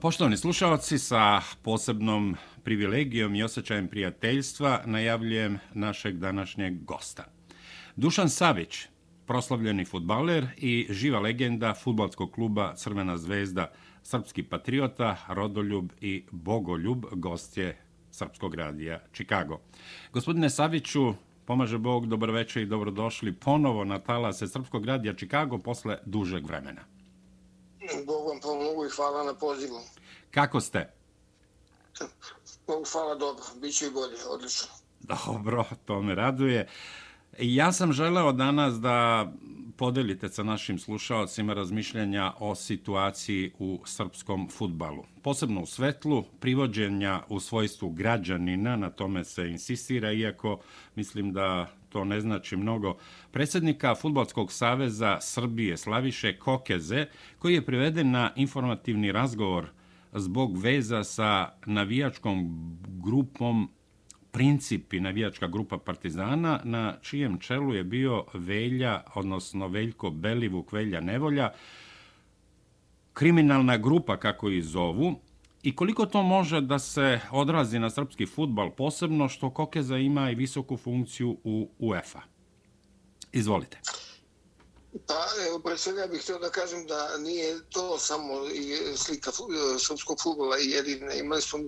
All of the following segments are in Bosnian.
Poštovani slušalci, sa posebnom privilegijom i osjećajem prijateljstva najavljujem našeg današnjeg gosta. Dušan Savić, proslavljeni futbaler i živa legenda futbalskog kluba Crvena zvezda, srpski patriota, rodoljub i bogoljub, gost je Srpskog radija Čikago. Gospodine Saviću, pomaže Bog, dobro večer i dobrodošli ponovo na talase Srpskog radija Čikago posle dužeg vremena. I hvala na pozivu. Kako ste? Bog hvala dobro, bit će i bolje, odlično. Dobro, to me raduje. Ja sam želeo danas da podelite sa našim slušalcima razmišljenja o situaciji u srpskom futbalu. Posebno u svetlu, privođenja u svojstvu građanina, na tome se insistira, iako mislim da to ne znači mnogo, predsjednika Futbolskog saveza Srbije Slaviše Kokeze, koji je priveden na informativni razgovor zbog veza sa navijačkom grupom Principi, navijačka grupa Partizana, na čijem čelu je bio Velja, odnosno Veljko Belivuk, Velja Nevolja, kriminalna grupa, kako ih zovu, i koliko to može da se odrazi na srpski futbal, posebno što Kokeza ima i visoku funkciju u UEFA. Izvolite. Pa, evo, pre svega bih htio da kažem da nije to samo i slika srpskog futbola i jedina. Imali smo uh,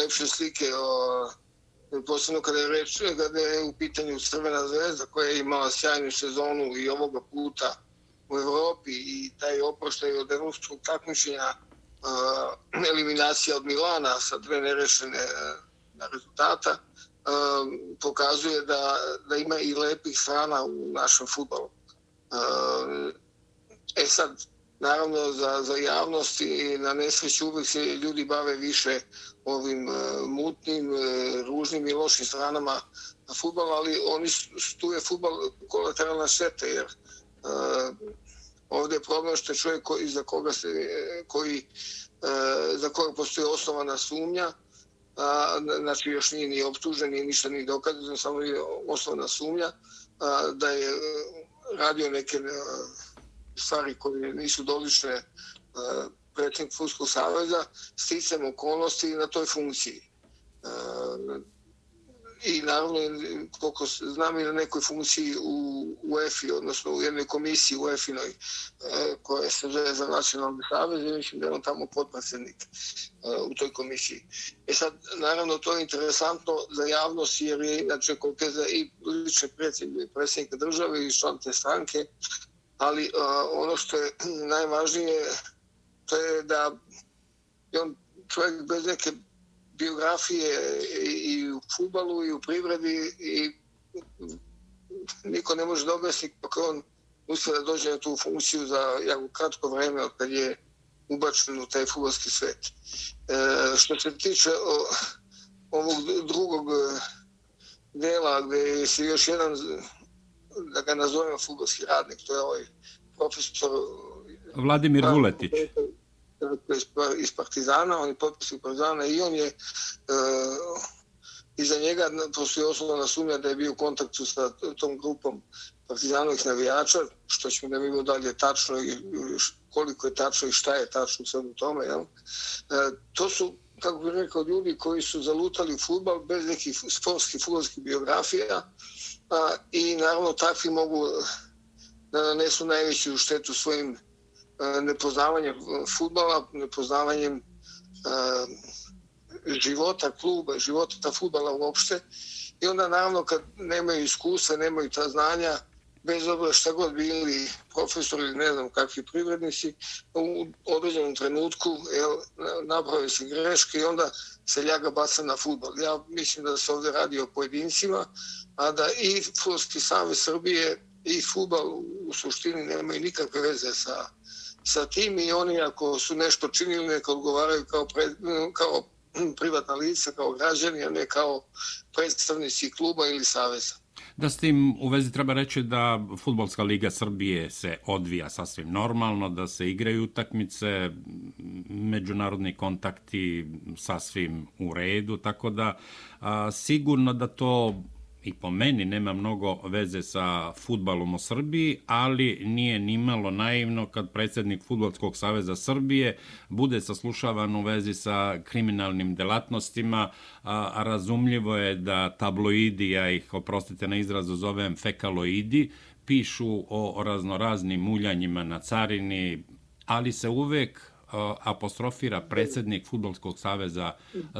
lepše slike o posebno kada je, reč, kada je u pitanju Crvena zvezda koja je imala sjajnu sezonu i ovoga puta u Evropi i taj oproštaj od evropskog takmičenja uh, eliminacija od Milana sa dve nerešene uh, rezultata uh, pokazuje da, da ima i lepih strana u našem futbolu. E, e sad, naravno za, za javnost i na nesreću uvijek se ljudi bave više ovim uh, mutnim, uh, ružnim i lošim stranama na ali oni tu je futbol kolateralna šteta, jer uh, ovdje je problem što je čovjek koji, za koga se, koji, e, za koga postoji osnovana sumnja, a, znači još nije ni optužen, ni ništa ni dokazano, samo je osnovna sumnja, a, da je e, radio neke e, stvari koje nisu dolične predsjednik Fuskog saveza, sticam okolnosti na toj funkciji. I naravno, koliko znam i na nekoj funkciji u UEFI, odnosno u jednoj komisiji UEFI-noj, e, koja se zove za nacionalni savez, i mislim da je on tamo podpredsjednik e, u toj komisiji. E sad, naravno, to je interesantno za javnost, jer je inače koliko je za i lične predsjednika države i član te stranke, ali uh, ono što je najvažnije to je da je on čovjek bez neke biografije i, u futbalu i u privredi i niko ne može da objasni kako on uspio da dođe na tu funkciju za jako kratko vreme od kad je ubačen u taj futbalski svet. E, što se tiče o, ovog drugog dela gdje se još jedan da ga nazovemo futbolski radnik, to je ovaj profesor... Vladimir Vuletić. Iz Partizana, on je potpisnik Partizana i on je uh, iza njega postoji osnovna sumnja da je bio u kontaktu sa tom grupom partizanovih navijača, što ćemo da vidimo dalje tačno i koliko je tačno i šta je tačno sve u tome. Jel? E, to su, kako bih rekao, ljudi koji su zalutali futbal bez nekih sportskih futbolskih biografija, a, i naravno takvi mogu da nanesu najveću štetu svojim E, a, nepoznavanjem e, futbala, nepoznavanjem e, života kluba, života futbala uopšte. I onda naravno kad nemaju iskustva, nemaju ta znanja, bez obzira šta god bili profesori ili ne znam kakvi privrednici, u određenom trenutku jel, naprave se greške i onda se ljaga baca na futbol. Ja mislim da se ovdje radi o pojedincima, a da i Futbolski savez Srbije i futbol u suštini nemaju nikakve veze sa, sa tim i oni ako su nešto činili neka odgovaraju kao, pre, kao privatna lica, kao građani, a ne kao predstavnici kluba ili saveza. Da s tim u vezi treba reći da Futbolska liga Srbije se odvija sasvim normalno, da se igraju utakmice, međunarodni kontakti sasvim u redu, tako da a, sigurno da to i po meni nema mnogo veze sa futbalom u Srbiji, ali nije ni malo naivno kad predsjednik Futbolskog saveza Srbije bude saslušavan u vezi sa kriminalnim delatnostima, a razumljivo je da tabloidi, ja ih oprostite na izrazu zovem fekaloidi, pišu o raznoraznim muljanjima na carini, ali se uvek apostrofira predsjednik Futbolskog saveza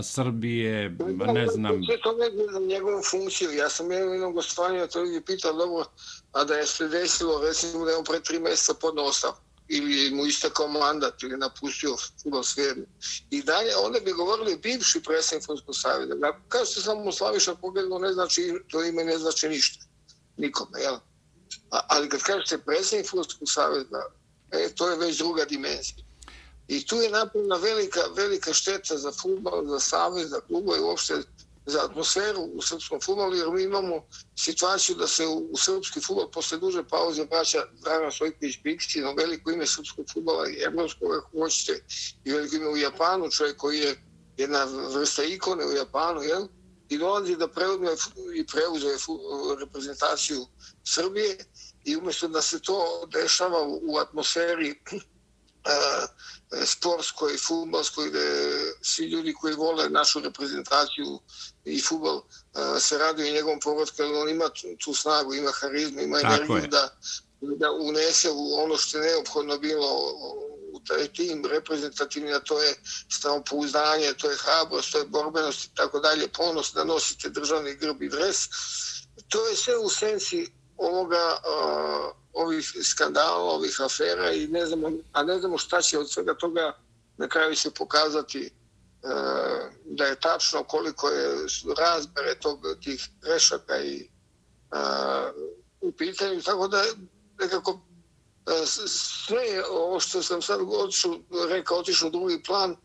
Srbije, ne znam... Sve to ne znam njegovu funkciju. Ja sam jednom jednom gostovanju to ljudi pitao dobro, a da je se desilo, recimo da je on pre tri mjeseca podno ostav ili mu istakao mandat ili napustio futbol svijedno. I dalje, onda bi govorili bivši predsjednik Futbolskog savjeza. Kao što sam mu Slaviša pogledao, ne znači, to ime ne znači ništa. Nikome, jel? A, ali kad kažete predsjednik Futbolskog savjeza, e, to je već druga dimenzija. I tu je napravljena velika, velika šteta za futbol, za savez, za klubo i uopšte za atmosferu u srpskom futbolu, jer mi imamo situaciju da se u, u srpski futbol posle duže pauze vraća Dragan Sojković Bikić, no veliko ime srpskog futbola i evropskog, ako hoćete, i veliko ime u Japanu, čovjek koji je jedna vrsta ikone u Japanu, jel? i dolazi da preuzme i preuze reprezentaciju Srbije i umjesto da se to dešava u atmosferi sportskoj, futbolskoj, gde svi ljudi koji vole našu reprezentaciju i futbol se raduju njegovom povratku, ali on ima tu snagu, ima harizmu, ima energiju da, da unese u ono što je neophodno bilo u taj tim reprezentativni, a to je samopouzdanje, to je hrabrost, to je borbenost i tako dalje, ponos da nosite državni grb i dres. To je sve u sensi ovoga uh, ovih skandala, ovih afera i ne znamo, a ne znamo šta će od svega toga na kraju se pokazati e, da je tačno koliko je razmere tog, tih grešaka i e, u pitanju. Tako da nekako e, sve ovo što sam sad odšu, rekao, otišao u drugi plan, e,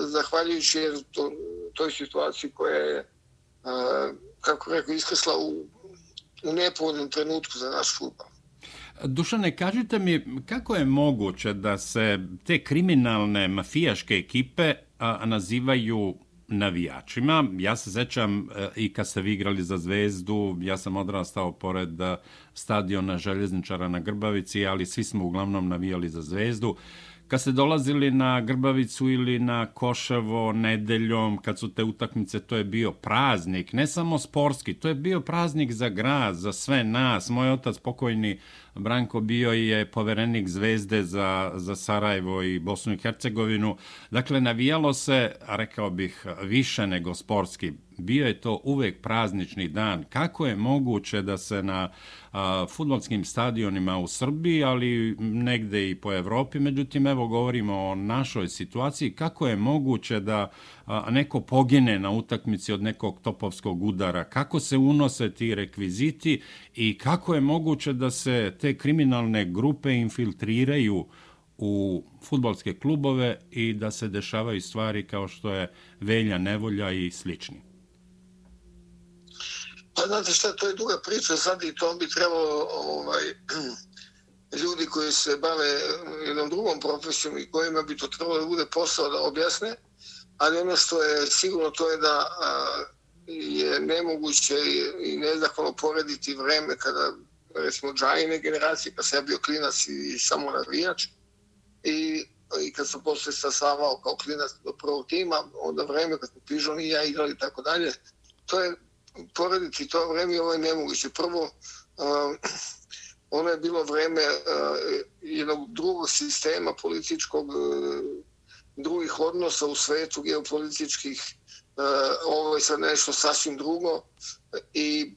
zahvaljujući jer to, toj situaciji koja je, e, kako rekao, iskresla u, u nepovodnom trenutku za naš futbol. Dušane, kažite mi kako je moguće da se te kriminalne mafijaške ekipe a, nazivaju navijačima. Ja se sećam e, i kad ste vi igrali za Zvezdu, ja sam odrastao pored e, stadiona Željezničara na Grbavici, ali svi smo uglavnom navijali za Zvezdu. Kad ste dolazili na Grbavicu ili na Koševo nedeljom, kad su te utakmice, to je bio praznik, ne samo sportski, to je bio praznik za grad, za sve nas. Moj otac pokojni Branko bio je poverenik zvezde za, za Sarajevo i Bosnu i Hercegovinu. Dakle, navijalo se, rekao bih, više nego sportski. Bio je to uvek praznični dan. Kako je moguće da se na a, futbolskim stadionima u Srbiji, ali negde i po Evropi, međutim, evo govorimo o našoj situaciji, kako je moguće da a, neko pogine na utakmici od nekog topovskog udara, kako se unose ti rekviziti i kako je moguće da se te kriminalne grupe infiltriraju u futbolske klubove i da se dešavaju stvari kao što je velja, nevolja i slični. Pa znate šta, to je duga priča sad i to bi trebalo ovaj, ljudi koji se bave mm, jednom drugom profesijom i kojima bi to trebalo da bude posao da objasne, ali ono što je sigurno to je da a, je nemoguće i nezahvalno porediti vreme kada recimo džajine generacije, kad sam ja bio klinac i samo navijač i, i kad sam posle sasavao kao klinac do prvog tima, onda vreme kad smo pižoni i ja igrali i tako dalje, to je porediti to vreme ovo je nemoguće. Prvo, uh, ono je bilo vreme uh, jednog drugog sistema političkog, uh, drugih odnosa u svetu geopolitičkih, uh, ovo je sad nešto sasvim drugo i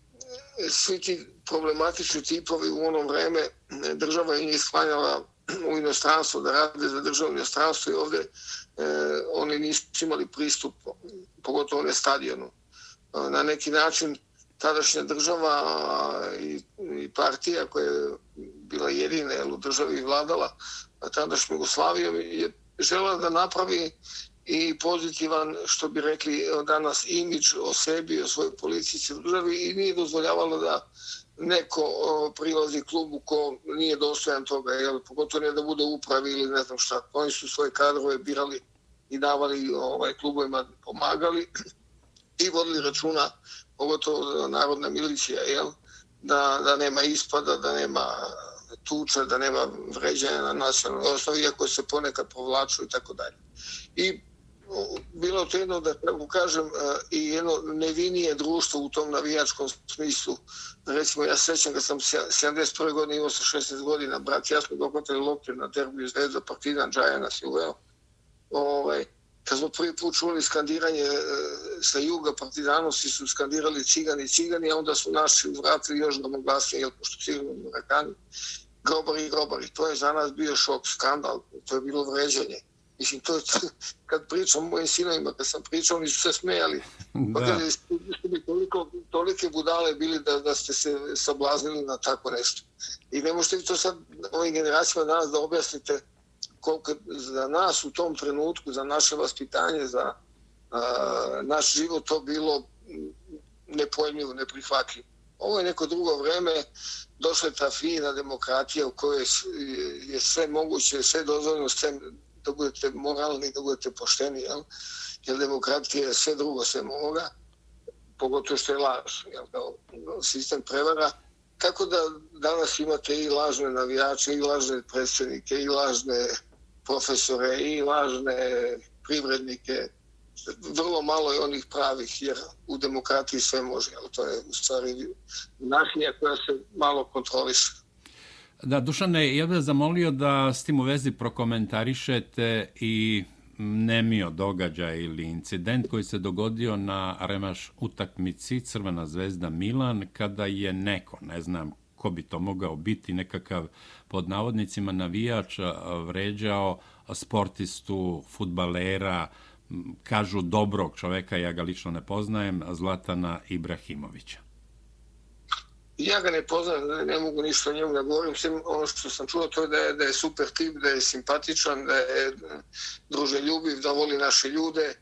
svi ti problematični tipovi u ono vreme država je njih sklanjala u inostranstvo da rade za državno inostranstvo i ovde e, oni nisu imali pristup, pogotovo ne stadionu. Na neki način tadašnja država i, i partija koja je bila jedina jel, u državi vladala tadašnju Jugoslavijom je žela da napravi i pozitivan, što bi rekli danas, imidž o sebi, o svojoj politici u državi i nije dozvoljavalo da neko prilazi klubu ko nije dostojan toga, jel, pogotovo ne da bude upravi ili ne znam šta. Oni su svoje kadrove birali i davali ovaj, klubovima, pomagali i vodili računa pogotovo narodna milicija, jel? Da, da nema ispada, da nema tuča, da nema vređanja na nacionalnoj osnovi, iako se ponekad povlaču i tako dalje. I bilo to jedno, da tako kažem, e, i jedno nevinije društvo u tom navijačkom smislu. Recimo, ja sećam kad sam 71. godine imao sa 16 godina, brat, ja smo dohvatili lopte na derbiju Zvezda, Partizan, Džajana je uveo. Ovaj, kad smo prvi put čuli skandiranje e, sa juga partizanosti su skandirali cigani, cigani, a onda su naši vratili još domoglasnije, jel, pošto cigani u grobari, grobari. To je za nas bio šok, skandal, to je bilo vređanje. Mislim, to je, kad pričam mojim sinovima, kad sam pričao, oni su se smejali. Pa kad ste mi toliko, tolike budale bili da, da ste se sablaznili na tako nešto. I ne možete to sad ovim generacijama danas da objasnite koliko za nas u tom trenutku, za naše vaspitanje, za a, naš život to bilo nepojmljivo, neprihvatljivo. Ovo je neko drugo vreme, došla je ta fina demokratija u kojoj je sve moguće, sve dozvoljeno, sve da budete moralni, da budete pošteni, jel? jer demokratija je sve drugo sve moga, pogotovo što je laž, jel? kao sistem prevara. Kako da danas imate i lažne navijače, i lažne predsednike, i lažne profesore, i važne privrednike, vrlo malo je onih pravih, jer u demokratiji sve može, ali to je u stvari nahnija koja se malo kontroliše. Da, Dušane, ja bih zamolio da s tim u vezi prokomentarišete i nemio događaj ili incident koji se dogodio na remaš utakmici Crvena zvezda Milan kada je neko, ne znam ko bi to mogao biti, nekakav pod navodnicima navijač vređao sportistu, futbalera, kažu dobrog čoveka, ja ga lično ne poznajem, Zlatana Ibrahimovića. Ja ga ne poznam, ne, ne mogu ništa o njemu da govorim, sve ono što sam čuo to je da je, da je super tip, da je simpatičan, da je druželjubiv, da voli naše ljude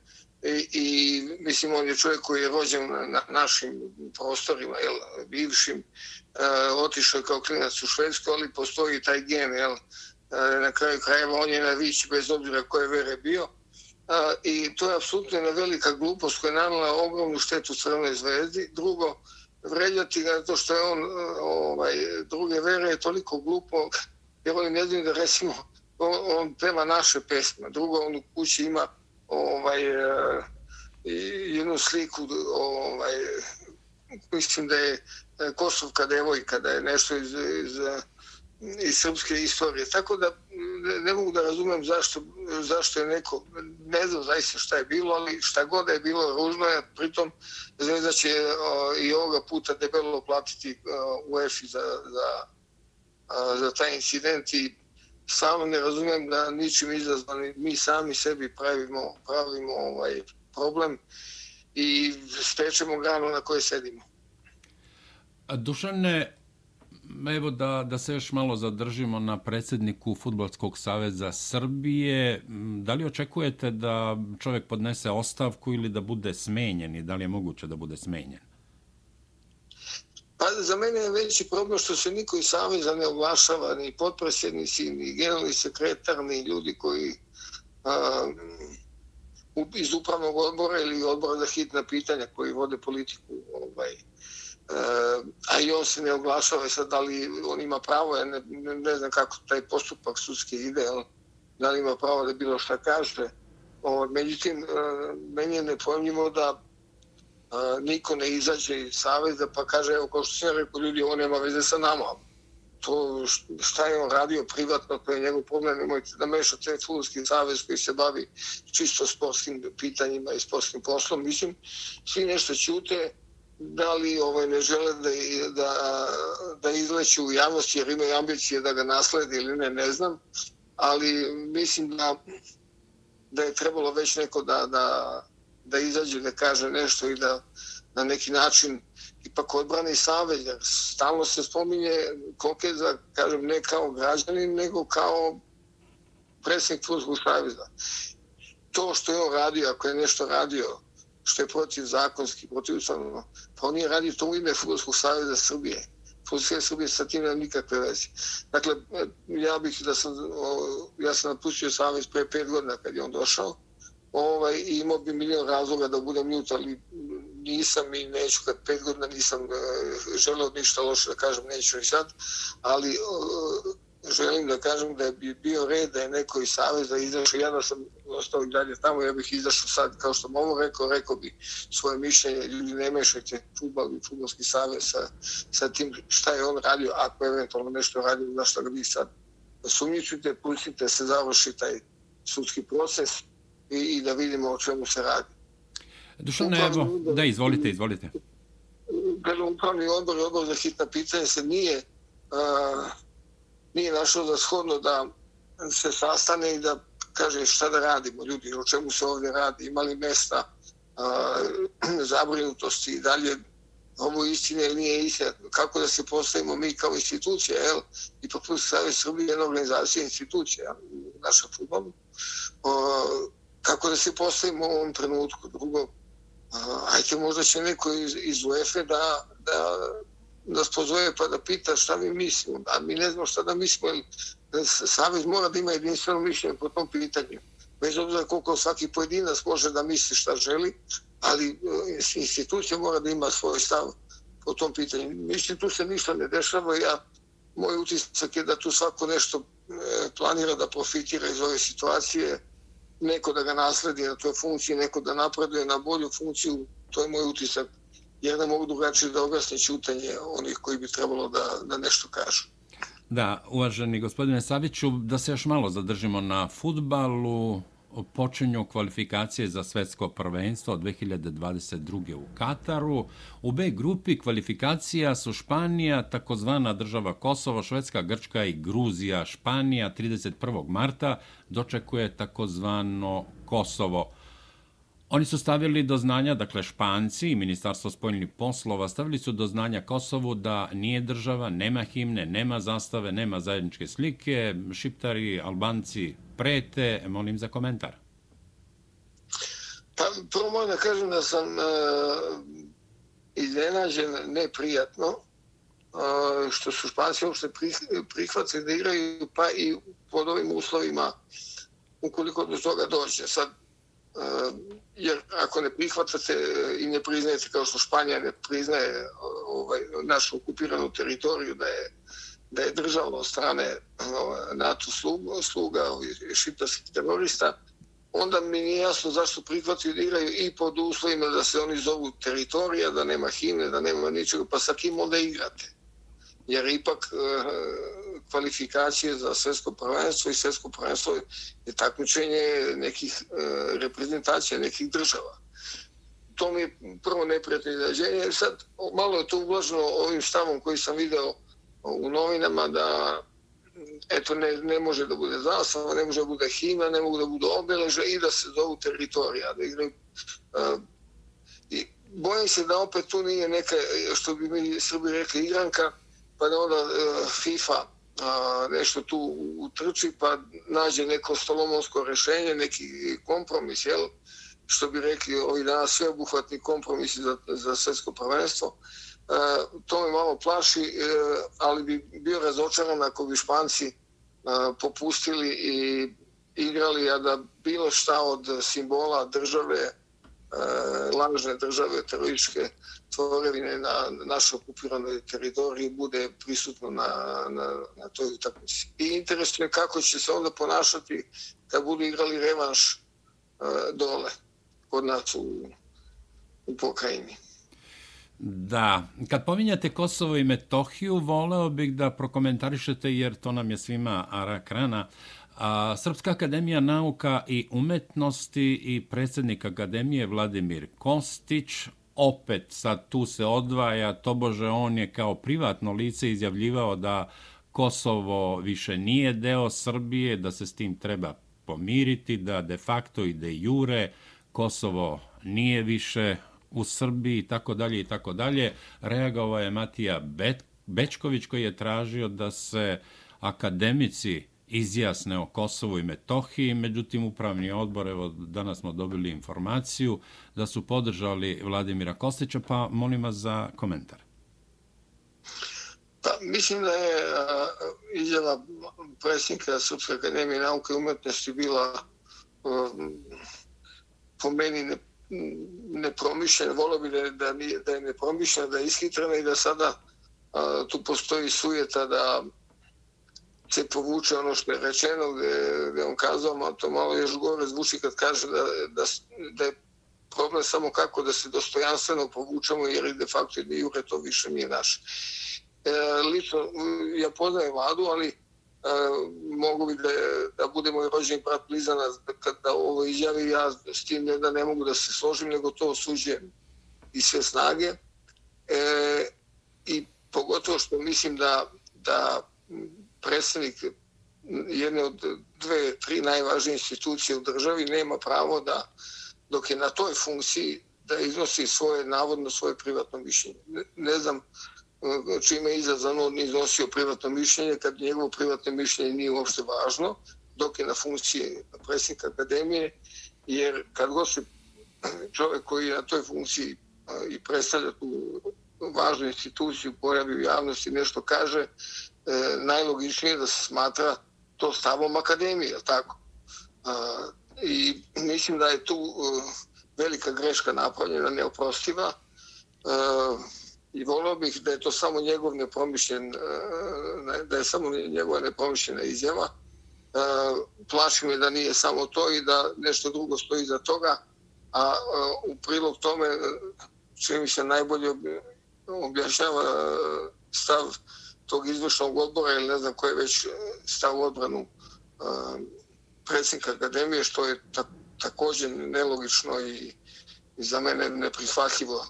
i, i mislim on je čovjek koji je rođen na našim prostorima, jel, bivšim, Eh, otišao je kao klinac u Švedsku, ali postoji taj gen, jel, eh, na kraju krajeva on je na vići bez obzira koje vere bio. Eh, I to je apsolutno jedna velika glupost koja je nanala ogromnu štetu Crvenoj zvezdi. Drugo, vređati ga to što je on ovaj, druge vere je toliko glupo jer oni ne znaju da recimo on, on peva naše pesme. Drugo, on u kući ima ovaj, jednu sliku ovaj, mislim da je E, Kosovka devojka, da je nešto iz, iz, iz srpske istorije. Tako da ne mogu da razumem zašto, zašto je neko, ne znam zaista šta je bilo, ali šta god da je bilo ružno je, pritom Zvezda će o, i ovoga puta debelo platiti UEFA za, za, a, za taj incident i samo ne razumem da ničim izazvani mi sami sebi pravimo, pravimo ovaj problem i stečemo granu na kojoj sedimo. Dušane, Evo da, da se još malo zadržimo na predsjedniku Futbolskog saveza Srbije. Da li očekujete da čovjek podnese ostavku ili da bude smenjen i da li je moguće da bude smenjen? Pa za mene je veći problem što se niko iz Saveza ne oglašava, ni potpredsjednici, ni generalni sekretar, ni ljudi koji a, iz upravnog odbora ili odbora za hitna pitanja koji vode politiku ovaj, Eh, a i on se ne oglašava sad da li on ima pravo, ja ne, ne, ne znam kako taj postupak sudski ide, on, da li ima pravo da bilo šta kaže. O, međutim, e, meni je nepojemljivo da a, e, niko ne izađe iz saveza pa kaže, evo, kao što sam rekao, ljudi, on nema veze sa nama. To šta je on radio privatno, to je njegov problem, nemojte da mešate Fulski savez koji se bavi čisto sportskim pitanjima i sportskim poslom. Mislim, svi nešto ćute, da li ovaj, ne žele da, da, da izleću u javnost jer imaju ambicije da ga naslede ili ne, ne znam. Ali mislim da, da je trebalo već neko da, da, da izađe da kaže nešto i da na neki način ipak odbrani savez. Jer stalno se spominje Kokeza, za, kažem, ne kao građanin, nego kao predsjednik Futbolskog saveza. To što je on radio, ako je nešto radio, što je protiv zakonski, protiv ustavno, pa on nije radio to u ime Futbolskog savjeza Srbije. Futbolske Srbije sa tim nema nikakve veze. Dakle, ja bih da sam, ja sam napustio savjez pre pet godina kad je on došao, ovaj, i imao bi milion razloga da budem ljut, ali nisam i neću kad pet godina nisam e, želeo ništa loše da kažem, neću ni sad, ali uh, želim da kažem da bi bio red da je neko iz Saveza izašao, ja da sam ostao i dalje tamo, ja bih izašao sad, kao što mogu rekao, rekao bi svoje mišljenje, ljudi ne mešajte futbal i futbolski savez sa, sa tim šta je on radio, ako je eventualno nešto radio, na što ga vi sad sumnjičite, pustite se, završi taj sudski proces i, i da vidimo o čemu se radi. Dušan, evo, da, izvolite, izvolite. Gledam, upravni odbor i odbor za hitna pitanja se nije uh, nije našao za shodno da se sastane i da kaže šta da radimo ljudi, o čemu se ovdje radi, imali mesta a, zabrinutosti i dalje ovo istine ili nije istina, kako da se postavimo mi kao institucija, jel? I po plus Savje Srbije jedna organizacija institucija naša futbolu. Kako da se postavimo u ovom trenutku. Drugo, a, ajte možda će neko iz, iz UEFA da, da nas pozove pa da pita šta mi mislimo. A mi ne znamo šta da mislimo, jer Savez mora da ima jedinstveno mišljenje po tom pitanju. Bez obzira koliko svaki pojedinac može da misli šta želi, ali eh, institucija mora da ima svoj stav po tom pitanju. Mislim, tu se ništa ne dešava. Ja, moj utisak je da tu svako nešto eh, planira da profitira iz ove situacije, neko da ga nasledi na toj funkciji, neko da napreduje na bolju funkciju, to je moj utisak jer ne mogu drugačije da objasne čutanje onih koji bi trebalo da, da nešto kažu. Da, uvaženi gospodine Saviću, da se još malo zadržimo na futbalu, počinju kvalifikacije za svetsko prvenstvo od 2022. u Kataru. U B grupi kvalifikacija su Španija, takozvana država Kosovo, Švedska, Grčka i Gruzija. Španija 31. marta dočekuje takozvano Kosovo. Oni su stavili do znanja, dakle Španci i Ministarstvo spoljnih poslova stavili su do znanja Kosovu da nije država, nema himne, nema zastave, nema zajedničke slike. Šiptari, Albanci prete, molim za komentar. Pa prvo moram da kažem da sam uh, iznenađen neprijatno uh, što su Španci uopšte prihvatili da igraju pa i pod ovim uslovima ukoliko do toga dođe. Sad, Ehm, jer ako ne prihvatate i ne priznajete kao što Španija ne priznaje ovaj, našu okupiranu teritoriju da je da je država od strane NATO sluga, sluga šiptarskih terorista, onda mi nije jasno zašto prihvataju da igraju i pod uslovima da se oni zovu teritorija, da nema himne, da nema ničega, pa sa kim onda igrate? Jer ipak ehm, kvalifikacije za svjetsko prvenstvo i svjetsko prvenstvo je takmičenje nekih e, reprezentacija nekih država. To mi je prvo neprijatno izrađenje. Sad malo je to uglaženo ovim stavom koji sam video u novinama da eto ne, ne može da bude zastava, ne može da bude hima, ne mogu da bude obeleža i da se zovu teritorija. Da igraju, uh, i bojim se da opet tu nije neka, što bi mi Srbi rekli, igranka, pa da onda uh, FIFA a, nešto tu utrči pa nađe neko stolomonsko rešenje, neki kompromis, jel? što bi rekli ovi danas sveobuhvatni kompromisi za, za svjetsko prvenstvo. E, to me malo plaši, e, ali bi bio razočaran ako bi Španci e, popustili i igrali, a da bilo šta od simbola države, E, lažne države, terorističke, tvorevine na našoj okupiranoj teritoriji bude prisutno na, na, na toj utakmici. I interesuje kako će se onda ponašati kad budu igrali revanš e, dole kod nas u, u pokrajini. Da, kad pominjate Kosovo i Metohiju, voleo bih da prokomentarišete, jer to nam je svima rak rana. A, Srpska akademija nauka i umetnosti i predsjednik akademije Vladimir Kostić opet sad tu se odvaja, to bože on je kao privatno lice izjavljivao da Kosovo više nije deo Srbije, da se s tim treba pomiriti, da de facto i de jure Kosovo nije više u Srbiji i tako dalje i tako dalje. Reagovao je Matija Bečković koji je tražio da se akademici izjasne o Kosovu i Metohiji, međutim upravni odbor, evo danas smo dobili informaciju da su podržali Vladimira Kostića, pa molim vas za komentar. Pa, mislim da je a, izjava predsjednika Srpske akademije nauke i umetnosti bila a, po meni ne, nepromišljena, volio bi da, da, da je nepromišljena, da je ishitrena i da sada a, tu postoji sujeta da se povuče ono što je rečeno, gde, gde on kazao, ma to malo još gore zvuči kad kaže da, da, da je problem samo kako da se dostojanstveno povučemo, jer de facto i jure to više nije naše. E, lično, ja poznajem vladu, ali e, mogu bi da, da budemo i rođeni brat blizana kada ovo izjavi, ja s tim ne da ne mogu da se složim, nego to osuđujem i sve snage. E, I pogotovo što mislim da, da predstavnik jedne od dve, tri najvažnije institucije u državi nema pravo da, dok je na toj funkciji, da iznosi svoje, navodno svoje privatno mišljenje. Ne, ne znam e, čime je izazvano on iznosio privatno mišljenje, kad njegovo privatno mišljenje nije uopšte važno, dok je na funkciji predsjednika akademije, jer kad god se čovjek koji je na toj funkciji e, i predstavlja tu važnu instituciju, pojavi u javnosti, nešto kaže, E, najlogičnije da se smatra to stavom akademije, tako? E, I mislim da je tu e, velika greška napravljena, neoprostiva. E, I volio bih da je to samo njegov nepromišljen, e, da je samo njegova nepromišljena izjava. E, plaši me da nije samo to i da nešto drugo stoji za toga, a e, u prilog tome e, čini mi se najbolje objašnjava e, stav tog izvršnog odbora ili ne znam koje već e, stav odbranu e, predsjednika akademije, što je ta, također nelogično i, i za mene neprihvatljivo.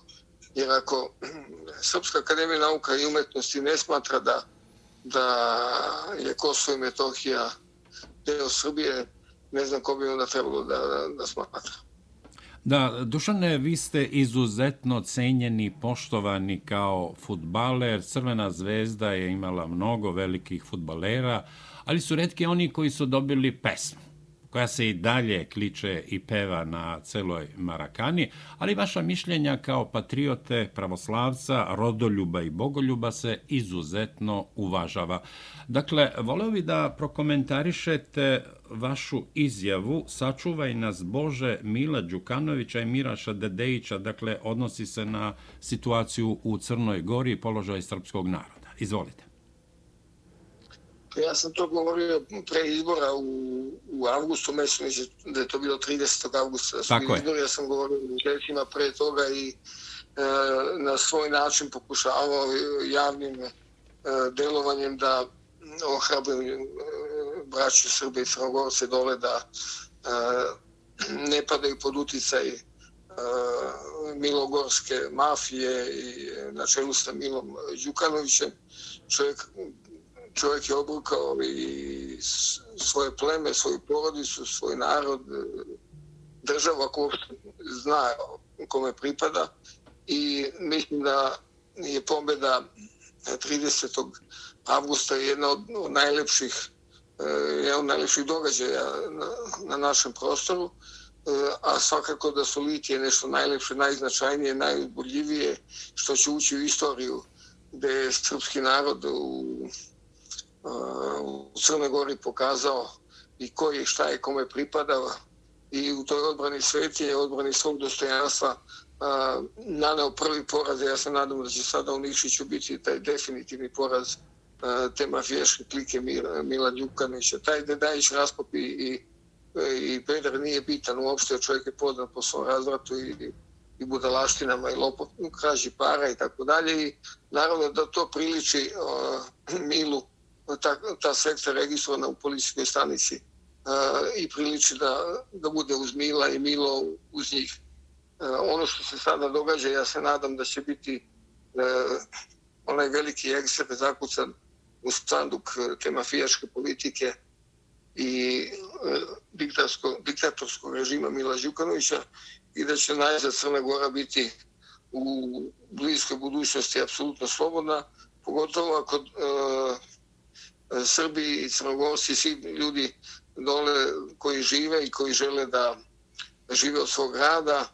Jer ako Srpska akademija nauka i umetnosti ne smatra da, da je Kosovo i Metohija deo Srbije, ne znam ko bi onda trebalo da, da, da smatra. Da, Dušane, vi ste izuzetno cenjeni, poštovani kao futbaler. Crvena zvezda je imala mnogo velikih futbalera, ali su redke oni koji su dobili pesmu koja se i dalje kliče i peva na celoj Marakani, ali vaša mišljenja kao patriote, pravoslavca, rodoljuba i bogoljuba se izuzetno uvažava. Dakle, voleo bi da prokomentarišete vašu izjavu Sačuvaj nas Bože Mila Đukanovića i Miraša Dedejića, dakle, odnosi se na situaciju u Crnoj Gori i položaj srpskog naroda. Izvolite. Ja sam to govorio pre izbora u, u avgustu, mislim da je to bilo 30. augusta. Tako je. Izbor, ja sam govorio mjesecima pre toga i e, na svoj način pokušavao javnim e, delovanjem da ohrabrim e, braću Srbije i Crnogorce dole da e, ne padaju pod uticaj e, milogorske mafije i na čelu sa Milom Đukanovićem. Čovjek čovjek je obrukao i svoje pleme, svoju porodicu, svoj narod, e, državu ako zna kome pripada. I mislim da je pobjeda e, 30. avgusta jedna od najlepših eh, jedan od najlepših događaja na, na našem prostoru, e, a svakako da su litije nešto najlepše, najznačajnije, najboljivije, što će ući u istoriju gde je srpski narod u E, u Crnoj Gori pokazao i koji šta je kome pripadao i u toj odbrani svetinje, odbrani svog dostojanstva e, naneo prvi poraz. Ja se nadam da će sada u Nišiću biti taj definitivni poraz e, te mafijaške klike Mila, Mila Ljukanića. Taj Dedajić raspop i, i, i Pedar nije bitan uopšte, čovjek je poznat po svom razvratu i, i budalaštinama i lopot, kraži para i tako dalje. I naravno da to priliči uh, Milu ta, ta sekta registrovana u policijskoj stanici uh, i priliči da, da bude uz Mila i Milo uz njih. Uh, ono što se sada događa, ja se nadam da će biti uh, onaj veliki ekser zakucan u sanduk te mafijaške politike i diktatorskog, diktatorskog režima Mila Đukanovića i da će najzad Crna Gora biti u bliskoj budućnosti apsolutno slobodna, pogotovo ako Srbi i Crnogorci, svi ljudi dole koji žive i koji žele da žive od svog rada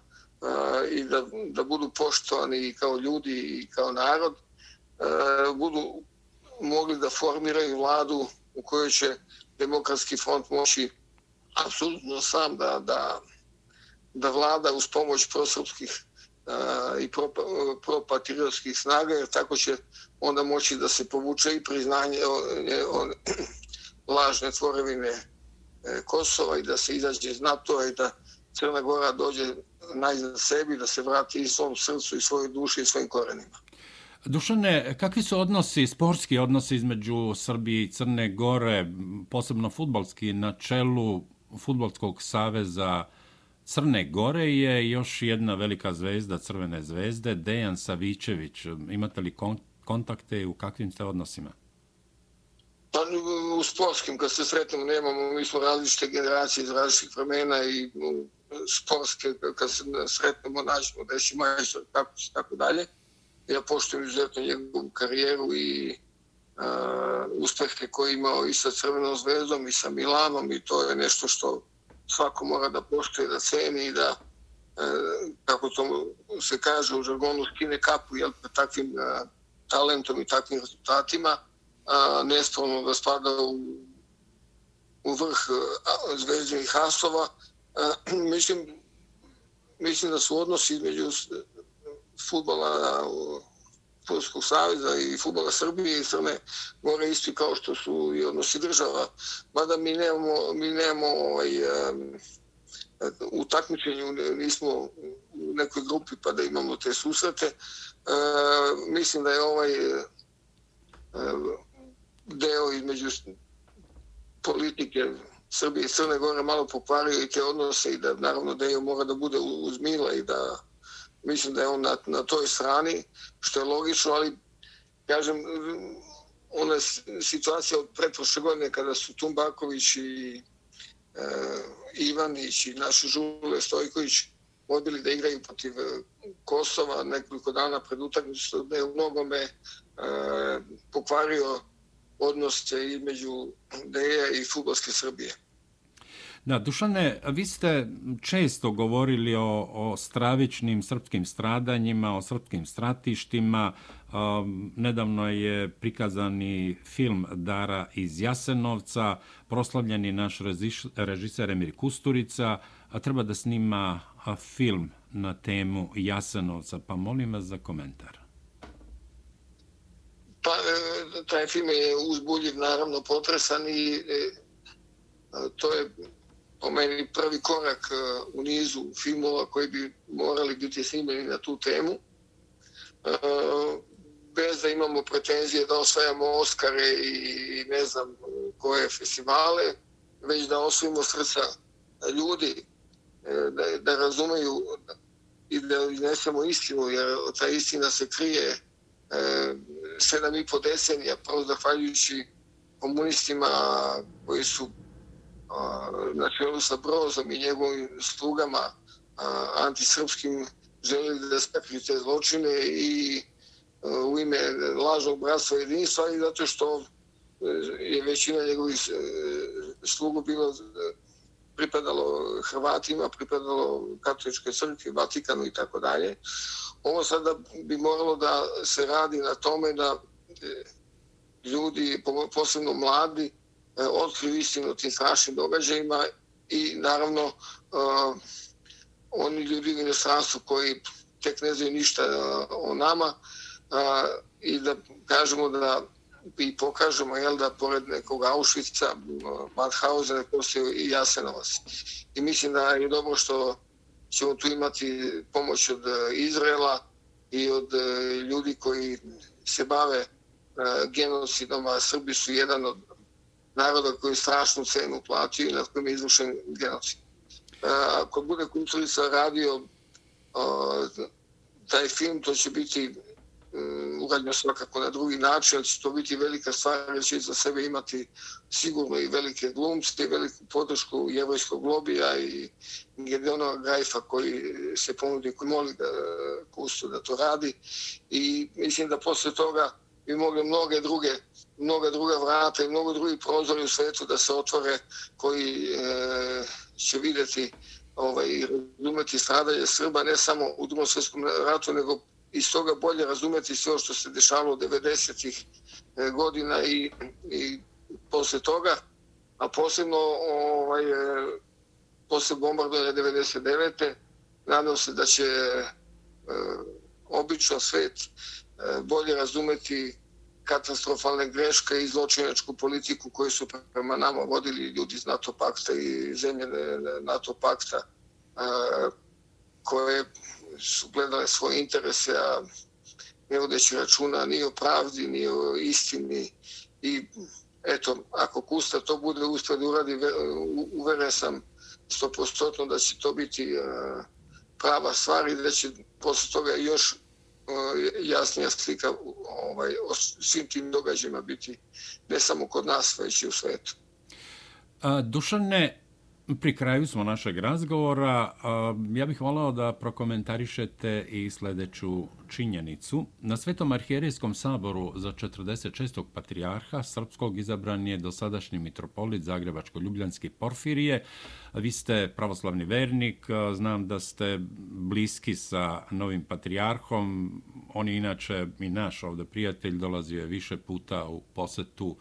i da, da budu poštovani i kao ljudi i kao narod, budu mogli da formiraju vladu u kojoj će demokratski front moći apsolutno sam da, da, da vlada uz pomoć prosrpskih i propatriotskih snaga, jer tako će onda moći da se povuče i priznanje e, e, o, lažne tvorevine e, Kosova i da se izađe iz NATO-a i da Crna Gora dođe najzad sebi, da se vrati i svom srcu i svojoj duši i svojim korenima. Dušane, kakvi su odnosi, sportski odnosi između Srbije i Crne Gore, posebno futbalski, na čelu Futbolskog saveza Crne Gore je još jedna velika zvezda Crvene zvezde, Dejan Savićević. Imate li kontakte u kakvim ste odnosima? Pa u sportskim, kad se sretnemo, nemamo, mi smo različite generacije iz različitih vremena i sportske, kad se sretnemo, nađemo veći majstor, tako, tako dalje. Ja poštujem izuzetno njegovu karijeru i uh, uspehe koje imao i sa Crvenom zvezdom i sa Milanom i to je nešto što svako mora da poštuje, da ceni i da, uh, kako to se kaže u žargonu, skine kapu jel, takvim uh, talentom i takvim rezultatima, a, nestvarno da spada u, u vrh uh, zvezdinih hasova. Mislim, mislim da su odnosi između futbala Futbolskog savjeza i futbola Srbije i Crne Gore isti kao što su i odnosi država. Mada mi nemamo, mi nemamo ovaj, u takmičenju nismo u nekoj grupi pa da imamo te susrete. E, mislim da je ovaj e, deo između politike Srbije i Crne Gore malo pokvario i te odnose i da naravno da je mora da bude uz Mila i da mislim da je on na, na toj strani, što je logično, ali kažem, ona situacija od pretprošle godine kada su Tumbaković i e, Ivanić i naš Žule Stojković odbili da igraju protiv e, Kosova nekoliko dana pred utakmicu da je u mnogome e, pokvario odnose između Deja i futbolske Srbije. Da, Dušane, vi ste često govorili o, o stravičnim srpskim stradanjima, o srpskim stratištima. Um, nedavno je prikazani film Dara iz Jasenovca, proslavljeni naš režiser Emir Kusturica, a treba da snima film na temu Jasenovca, pa molim vas za komentar. Pa, e, taj film je uzbuljiv, naravno, potresan i e, to je po meni prvi korak e, u nizu filmova koji bi morali biti snimljeni na tu temu. E, bez da imamo pretenzije da osvajamo Oscare i ne znam koje festivale, već da osvojimo srca ljudi, da, da razumeju i da iznesemo istinu, jer ta istina se krije e, sedam i po decenija, prvo zahvaljujući komunistima koji su na čelu sa Brozom i njegovim slugama antisrpskim želeli da spekli te zločine i e, u ime lažnog bratstva jedinstva i zato što e, je većina njegovih slugu bilo pripadalo Hrvatima, pripadalo katoličkoj crkvi, Vatikanu i tako dalje. Ovo sada bi moralo da se radi na tome da e, ljudi, posebno mladi, e, otkriju istinu o tim strašnim događajima i naravno uh, oni ljudi u inostranstvu koji tek ne znaju ništa uh, o nama uh, i da kažemo da i pokažemo jel, da pored nekog Auschwitza, Mauthausen, postoji i Jasenovac. I mislim da je dobro što ćemo tu imati pomoć od e, Izraela i od e, ljudi koji se bave e, genocidom, a Srbi su jedan od naroda koji strašnu cenu platio i na kojem je izvršen genocid. Ako bude kulturica radio taj film, to će biti urađeno svakako na drugi način, ali će to biti velika stvar, jer će za sebe imati sigurno i velike glumce, i veliku podršku jevojskog lobija i Gedeona Grajfa koji se ponudi, koji moli da e, pustu da to radi. I mislim da posle toga bi mogli mnoge druge mnoga druga vrata i mnogo drugih prozori u svetu da se otvore koji e, će vidjeti ovaj, i razumeti stradanje Srba ne samo u drugom svjetskom ratu, nego iz toga bolje razumeti sve što se dešavalo u 90-ih e, godina i, i posle toga. A posebno ovaj, e, posle bombardovanja 99. Nadam se da će e, obično svet e, bolje razumeti katastrofalne greške i zločinačku politiku koju su prema nama vodili ljudi iz NATO pakta i zemlje e, NATO pakta koje su gledale svoje interese, a ne vodeći računa ni o pravdi, ni o istini. I eto, ako Kusta to bude uspio da uradi, uveren sam 100% da će to biti prava stvar i da će posle toga još jasnija slika ovaj, o svim tim događajima biti ne samo kod nas, već i u svetu. Dušane, Pri kraju smo našeg razgovora. Ja bih volao da prokomentarišete i sljedeću činjenicu. Na Svetom arhijerijskom saboru za 46. patrijarha srpskog izabran je dosadašnji mitropolit Zagrebačko-Ljubljanski Porfirije. Vi ste pravoslavni vernik, znam da ste bliski sa novim patrijarhom. On je inače i naš ovde prijatelj, dolazio je više puta u posetu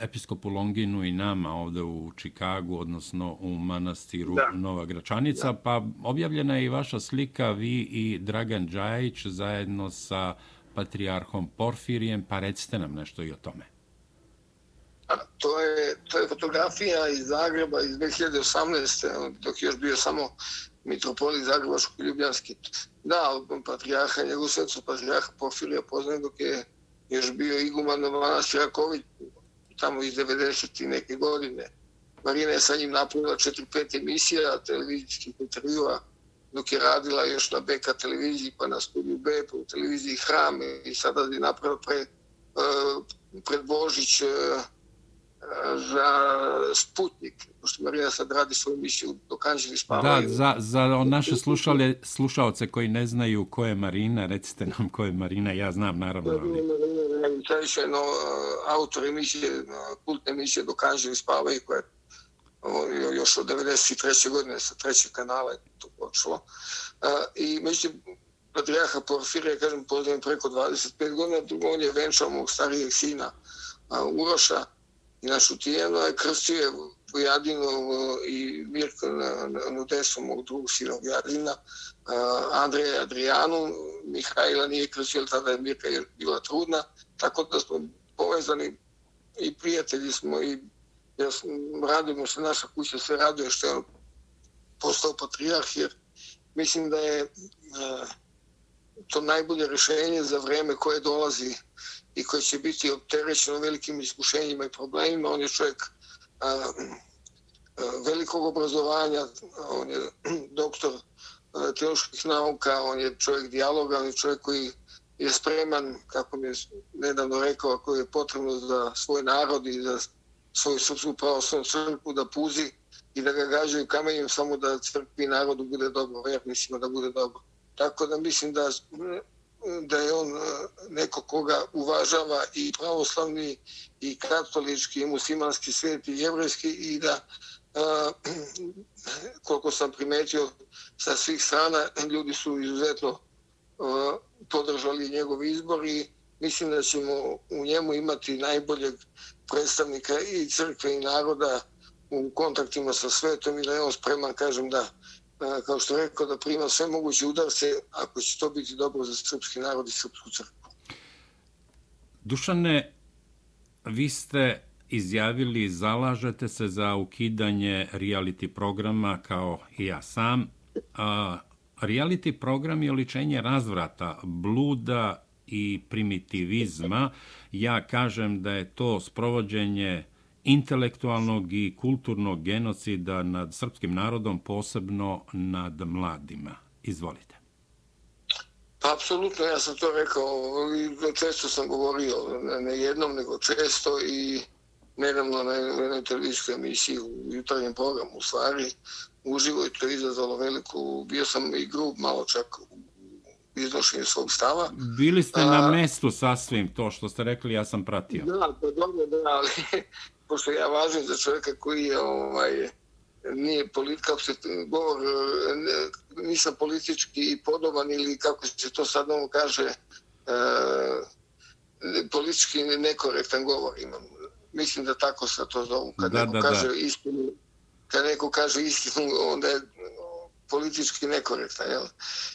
episkopu Longinu i nama ovde u Čikagu, odnosno u manastiru da. Nova Gračanica, da. pa objavljena je i vaša slika, vi i Dragan Đajić zajedno sa patrijarhom Porfirijem, pa recite nam nešto i o tome. A, to, je, to je fotografija iz Zagreba iz 2018. dok je još bio samo mitropolit Zagrebaško-Ljubljanski. Da, patrijarha, njegov svecu patrijarha Porfirija poznaje dok je još bio iguman na manastira Ković, tamo iz 90. i neke godine. Marina je sa njim napravila 4-5 emisija televizijskih intervjua dok je radila još na BK televiziji pa na studiju B pa u televiziji Hram i sada je napravila pre, uh, pred Božić uh, za Sputnik, pošto Marina sad radi svoju emisiju dok Anđeli spavaju. Da, za, za naše slušale, slušalce koji ne znaju ko je Marina, recite nam ko je Marina, ja znam naravno. Ali... Marina je no, autor emisije, kultne emisije dok Anđeli spavaju, koja ono, je još od 93. godine sa trećeg kanala je to počelo. I međutim, Patriarha Porfirija, kažem, poznajem preko 25 godina, drugo on je venčao mog starijeg sina Uroša, i našu tijenu, a krstio je Vujadinu i Mirko na, na, na desu mog drugog sina Vujadina, Andreja Adrianu, Mihajla nije krstio, tada je Mirka je bila trudna, tako da smo povezani i prijatelji smo i ja sam, radimo se, naša kuća se raduje što je on postao patrijarh, jer mislim da je to najbolje rješenje za vreme koje dolazi i koji će biti opterećeno velikim iskušenjima i problemima. On je čovjek a, velikog obrazovanja, on je doktor e, teoloških nauka, on je čovjek dijaloga, on je čovjek koji je spreman, kako mi je nedavno rekao, ako je potrebno za svoj narod i za svoju srpsku pravoslavnu crkvu da puzi i da ga gađaju kamenjem samo da crkvi narodu bude dobro, vjernicima da bude dobro. Tako da mislim da da je on e, neko koga uvažava i pravoslavni i katolički i muslimanski svijet i jevrejski i da uh, koliko sam primetio sa svih strana ljudi su izuzetno podržali njegov izbor i mislim da ćemo u njemu imati najboljeg predstavnika i crkve i naroda u kontaktima sa svetom i da je on spreman, kažem, da kao što rekao, da prima sve moguće udarce ako će to biti dobro za srpski narod i srpsku crkvu. Dušane, vi ste izjavili, zalažete se za ukidanje reality programa kao i ja sam. A, reality program je oličenje razvrata, bluda i primitivizma. Ja kažem da je to sprovođenje intelektualnog i kulturnog genocida nad srpskim narodom, posebno nad mladima. Izvolite. Pa, apsolutno, ja sam to rekao, često sam govorio, ne jednom, nego često i nedavno na jednoj televizijskoj emisiji u jutarnjem programu, u stvari, uživo je to izazvalo veliku, bio sam i grub malo čak u iznošenju svog stava. Bili ste na mestu sasvim to što ste rekli, ja sam pratio. Da, pa dobro, da, ali pošto ja važim za čovjeka koji je ovaj, nije politika, se govor, nisam politički podoban ili kako se to sad novo kaže, e, politički nekorektan govor imam. Mislim da tako se to zovu, kad da, neko da, kaže da. istinu kad neko kaže istinu, onda je politički nekorekta. Jel?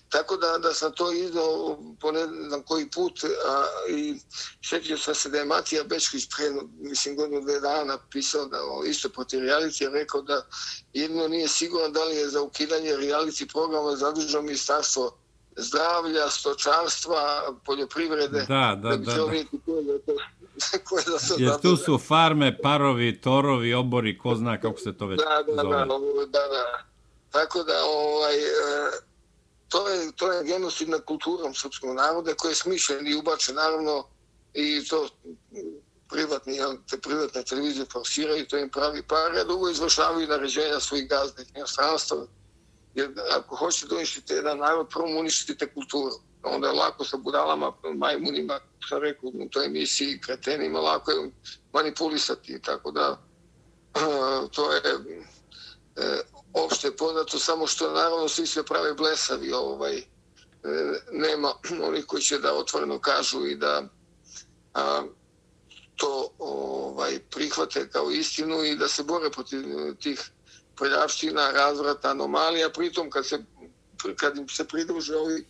Tako da, da sam to izdao po ne znam koji put a, i šetio sam se da je Matija Bečkić pre, mislim, godinu dve dana pisao da o, isto protiv reality, rekao da jedno nije sigurno da li je za ukidanje reality programa zaduženo ministarstvo zdravlja, stočarstva, poljoprivrede. Da, da, da. da, da. koje da se Jer tu su farme, parovi, torovi, obori, ko zna kako se to već da, da, zove. Da, da, da, da. Tako da, ovaj, e, to je, to je genocidna kulturom srpskog naroda koji je smišljen i ubačen, naravno, i to privatni, te privatne televizije forsiraju, to im pravi pare, a drugo izvršavaju naređenja svojih gazda i stranstva. Jer ako hoćete da uništite jedan narod, prvo uništite kulturu. Onda je lako sa budalama, majmunima, sam rekao u toj emisiji, kretenima, lako je manipulisati. Tako da, to je e, opšte poznato, samo što naravno svi se prave blesavi, ovaj, e, nema onih koji će da otvoreno kažu i da a, to ovaj prihvate kao istinu i da se bore protiv tih prljavština, razvrata, anomalija, pritom kad se kad im se pridruže ovi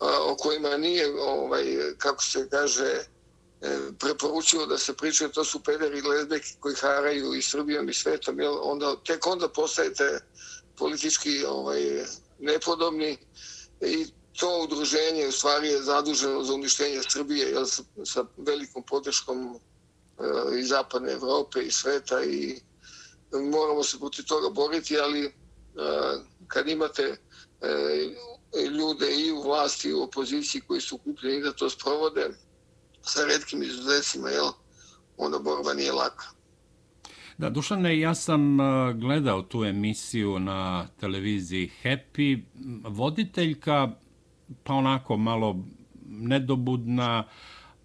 a, o kojima nije, ovaj, kako se kaže, e, preporučilo da se pričaju, to su pederi i lezbeki koji haraju i Srbijom i svetom, jel, onda, tek onda postajete politički ovaj, nepodobni i to udruženje u stvari je zaduženo za uništenje Srbije jel, sa, sa velikom podrškom e, uh, iz zapadne Evrope i sveta i moramo se protiv toga boriti, ali e, kad imate e, ljude i u vlasti i u opoziciji koji su kupljeni da to sprovode sa redkim izuzetcima, jel, onda borba nije laka. Da, Dušane, ja sam e, gledao tu emisiju na televiziji Happy. Voditeljka, pa onako malo nedobudna,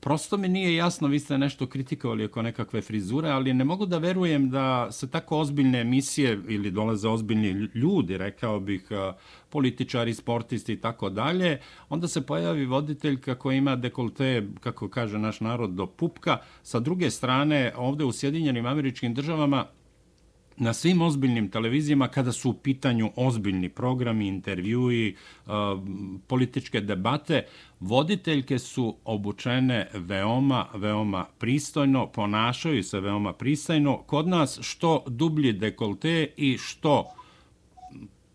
prosto mi nije jasno, vi ste nešto kritikovali oko nekakve frizure, ali ne mogu da verujem da se tako ozbiljne emisije ili dolaze ozbiljni ljudi, rekao bih, političari, sportisti i tako dalje, onda se pojavi voditeljka koja ima dekolte, kako kaže naš narod, do pupka. Sa druge strane, ovde u Sjedinjenim američkim državama na svim ozbiljnim televizijama kada su u pitanju ozbiljni programi, intervjui, eh, političke debate, voditeljke su obučene veoma, veoma pristojno, ponašaju se veoma pristojno. Kod nas što dublji dekolte i što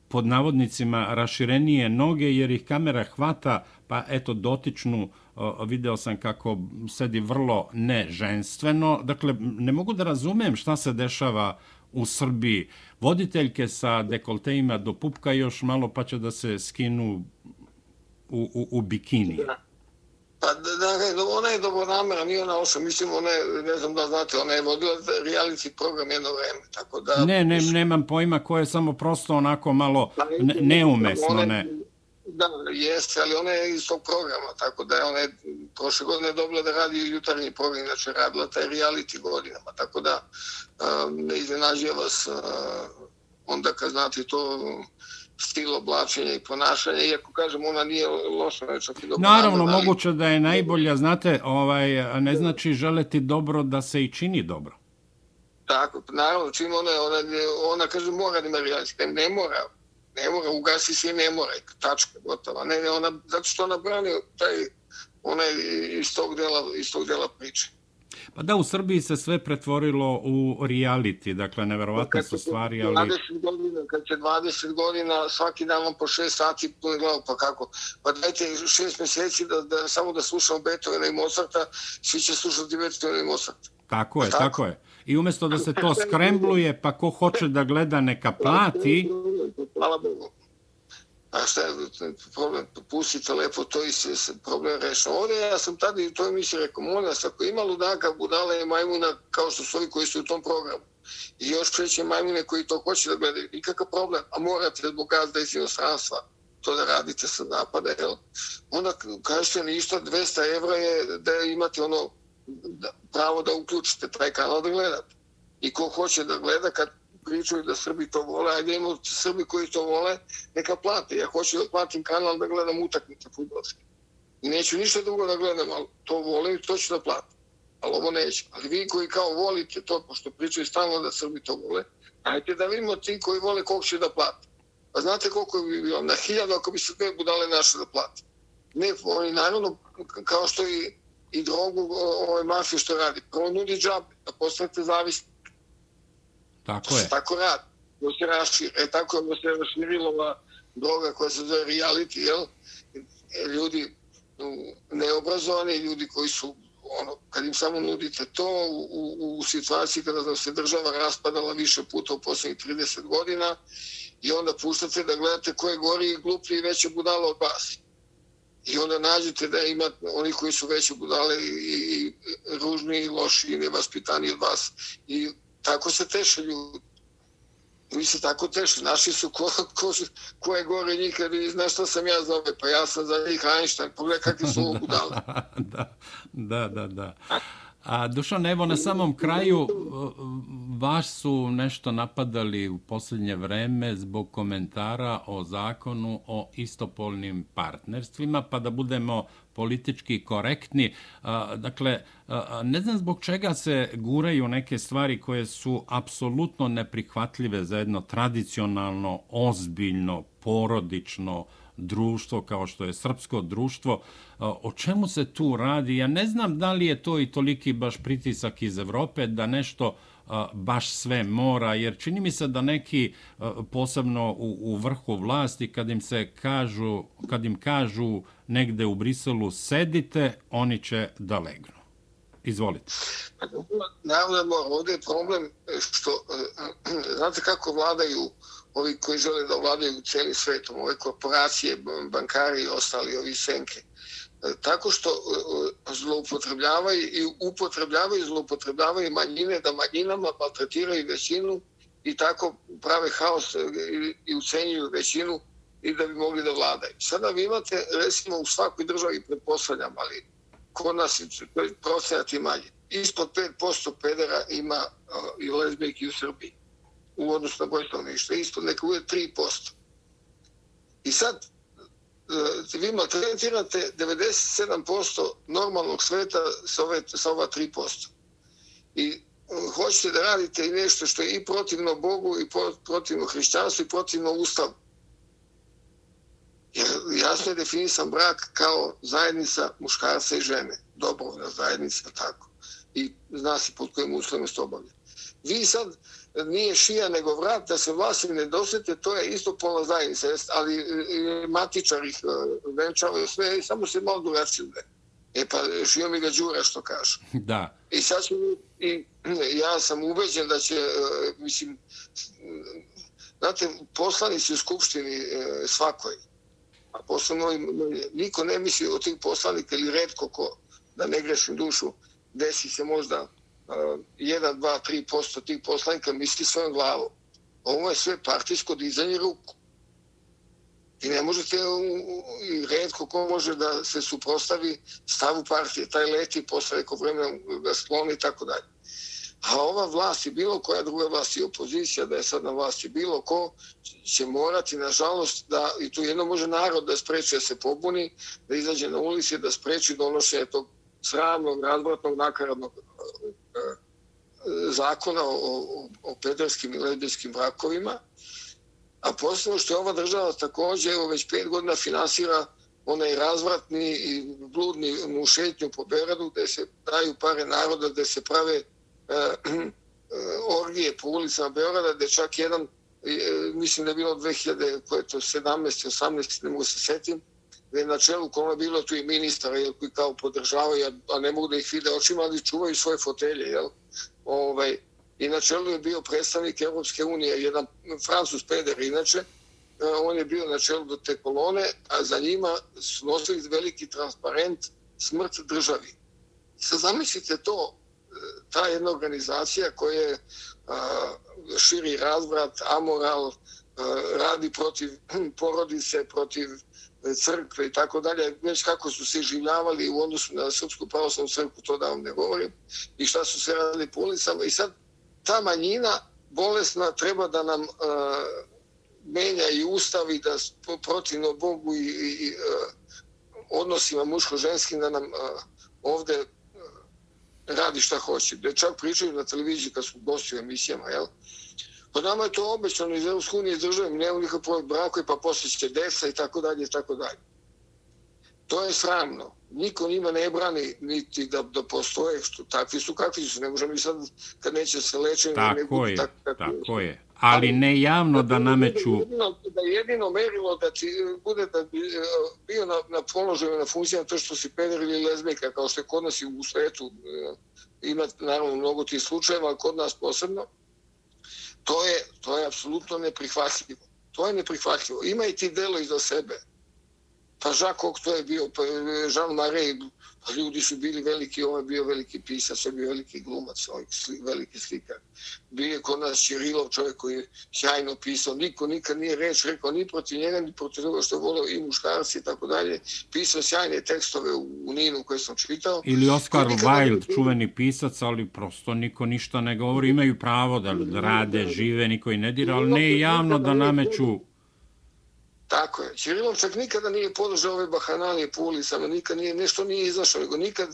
pod navodnicima raširenije noge jer ih kamera hvata pa eto dotičnu eh, video sam kako sedi vrlo neženstveno. Dakle, ne mogu da razumem šta se dešava u Srbiji. Voditeljke sa dekolteima do pupka još malo pa će da se skinu u, u, u bikini. Pa da, da, ona je dobro namera, nije ona oša, mislim, ona je, ne znam da znate, ona je vodila reality program jedno vreme, tako da... Ne, ne, nemam pojma koje je samo prosto onako malo pa, ne, neumesno, ne. Da, jeste, ali ona je iz tog programa, tako da je ona je prošle godine dobila da radi jutarnji program, znači radila taj reality godinama, tako da um, ne iznenađuje vas uh, onda kad znate to stil oblačenja i ponašanja, iako kažem, ona nije loša, ne čak i dobro. Naravno, ali... moguće da je najbolja, znate, ovaj, ne znači želeti dobro da se i čini dobro. Tako, naravno, čim ona, ona, ona kaže, mora da ima reality, ne mora, ne mora, ugasi se i ne mora, tačka, gotova. Ne, ne, ona, zato što ona brani taj, ona je iz tog dela, iz tog dela priče. Pa da, u Srbiji se sve pretvorilo u reality, dakle, neverovatne su stvari, ali... 20 godina, kad će 20 godina, svaki dan vam po 6 sati glavu, pa kako? Pa dajte 6 mjeseci da, da samo da slušamo Beethovena i Mozarta, svi će slušati Beethovena i Mozarta. Tako je, tako? tako je. I umjesto da se to skrembluje, pa ko hoće da gleda neka plati... Hvala Bogu. A šta je problem? Pustite lepo to i se, se problem rešao. Ovdje ja sam tada i to emisiji rekao, molim vas, ako ima ludaka, budala i majmuna, kao što su ovi koji su u tom programu, i još treće majmune koji to hoće da gledaju, nikakav problem, a morate zbog gazda iz inostranstva to da radite sa napada, jel? Onda kažete ništa, 200 evra je da imate ono pravo da uključite taj kanal da gledate. I ko hoće da gleda, kad pričaju da Srbi to vole, ajde imamo Srbi koji to vole, neka plate. Ja hoću da platim kanal da gledam utakmice futbolske. I neću ništa drugo da gledam, ali to volim i to ću da platim. Ali ovo neću. Ali vi koji kao volite to, pošto pričaju stalno da Srbi to vole, Ajde da vidimo ti koji vole koliko će da plati. Pa znate koliko bi bilo? Na hiljadu ako bi se dve budale naše da plati. Ne, oni naravno, kao što i, i drogu ove mafije što radi, prvo nudi džabe, da postanete zavisni. Tako je. Tako radi. Da se raširi. E tako da se raširila ova droga koja se zove reality, jel? E, ljudi neobrazovani, ljudi koji su ono, kad im samo nudite to u, u, u situaciji kada se država raspadala više puta u posljednjih 30 godina i onda puštate da gledate ko je gori i gluplji i veće budalo od vas. I onda nađete da ima oni koji su veće budale i, i, i ružni i loši i nevaspitani od vas. I tako se teše ljudi. Mi se tako tešli. Naši su ko, ko, ko je gore njih, kad znaš što sam ja zove, pa ja sam za njih Einstein. Pogledaj kakvi su ovo budali. da, da, da. da. A Dušan, evo na samom kraju, e, vas su nešto napadali u posljednje vreme zbog komentara o zakonu o istopolnim partnerstvima, pa da budemo politički korektni. E, dakle, e, ne znam zbog čega se guraju neke stvari koje su apsolutno neprihvatljive za jedno tradicionalno, ozbiljno, porodično društvo kao što je srpsko društvo. O čemu se tu radi? Ja ne znam da li je to i toliki baš pritisak iz Evrope da nešto baš sve mora, jer čini mi se da neki posebno u, u vrhu vlasti kad im se kažu, kad im kažu negde u Briselu sedite, oni će da legnu. Izvolite. Pa Naravno, ovdje je problem što, znate kako vladaju ovi koji žele da vladaju cijeli svetom, ove korporacije, bankari i ostali, ovi senke. E, tako što e, e, zloupotrebljavaju i upotrebljavaju zloupotrebljavaju manjine da manjinama maltretiraju većinu i tako prave haos i ucenjuju većinu i da bi mogli da vladaju. Sada vi imate, recimo, u svakoj državi pretpostavljam, ali kod nas je procenat i manje. Ispod 5% pedera ima i lezbijki u Srbiji u odnosu na broj stanovništva. Ispod neka uvijek 3%. I sad, e, vi maltretirate 97% normalnog sveta sa, ove, sa ova 3%. I e, hoćete da radite i nešto što je i protivno Bogu, i protivno hrišćanstvu, i protivno Ustavu jasno je definisan brak kao zajednica muškarca i žene. Dobrovna zajednica, tako. I zna se pod kojim uslovima se obavlja. Vi sad nije šija nego vrat da se vlasti ne dosete, to je isto pola zajednica, ali matičar ih e, venčava sve, samo se malo drugačije. E pa šio mi ga džura što kaže. Da. I sad ću, i, ja sam ubeđen da će, e, mislim, znate, poslanici u Skupštini e, svakoj, a posebno niko ne misli od tih poslanika ili redko ko, da ne grešim dušu, desi se možda 1, 2, 3 posto tih poslanika misli svojom glavom. Ovo je sve partijsko dizanje ruku. I ne možete, i redko ko može da se suprostavi stavu partije, taj leti posle neko vremena ga skloni i tako dalje. A ova vlast i bilo koja druga vlast i opozicija, da je sad na vlasti bilo ko, će morati, nažalost, da, i tu jedno može narod da spreči da se pobuni, da izađe na ulici, da spreči donošenje tog sravnog, razvratnog, nakaradnog zakona o, o, o pederskim i lesbijskim brakovima. A posebno što je ova država također, evo već pet godina finansira onaj razvratni i bludni mušetnju po Beradu, gde se daju pare naroda, gde se prave uh, orgije po ulicama Beograda, gde čak jedan, e, mislim da je bilo 2017. 18. ne mogu se setim, na čelu kome je bilo tu i ministara jel, koji kao podržavaju, a ne mogu da ih vide očima, ali čuvaju svoje fotelje. Jel? Ovaj, I na čelu je bio predstavnik Europske unije, jedan francus peder inače, e, on je bio na čelu do te kolone, a za njima su nosili veliki transparent smrt državi. Sad zamislite to, e, ta jedna organizacija koja je širi razvrat, amoral, e, radi protiv porodice, protiv crkve i tako dalje, već kako su se življavali u odnosu na Srpsku pravoslavnu crkvu, to da vam ne govorim, i šta su se radili po ulicama. I sad ta manjina bolesna treba da nam uh, menja i ustavi da protivno Bogu i, i, uh, odnosima muško-ženskim da nam uh, ovde radi šta hoće. Da čak pričaju na televiziji kad su gosti u emisijama, jel? Po nama je to obećano iz Evropske unije države, mi nemamo nikakve brako brakove, pa poslije će desa i tako dalje i tako dalje. To je sramno. Niko njima ne brani niti da, da postoje, što takvi su kakvi su. Ne možemo mi sad, kad neće se lečiti... Tako ne je, tak, tako je. Ali ne javno da nameću... Jedino, da jedino merilo da ti bude da bi e, bio na, na položaju, na funkcijama to što si peder ili lezbika, kao što je kod nas i u svetu. E, ima naravno mnogo tih slučajeva, ali kod nas posebno. To je, to je apsolutno neprihvatljivo. To je neprihvatljivo. Ima i ti delo iza sebe. Pa Jacques to je bio, pa Jean Marais, ljudi su bili veliki, ovo je bio veliki pisac, ovo je bio veliki glumac, ovaj sli, veliki slikar. Bio je kod nas Čirilov, čovjek koji je sjajno pisao, niko nikad nije reč rekao ni protiv njega, ni protiv toga što je volio i muškarci i tako dalje. Pisao sjajne tekstove u, u Ninu koje sam čitao. Ili Oscar Wilde, čuveni pisac, ali prosto niko ništa ne govori, imaju pravo da, da rade, žive, niko i ne dira, ali ne javno da nameću Tako je. Čirilov čak nikada nije podržao ove bahanalije po ulicama, nikad nije, nešto nije izašao, nego nikad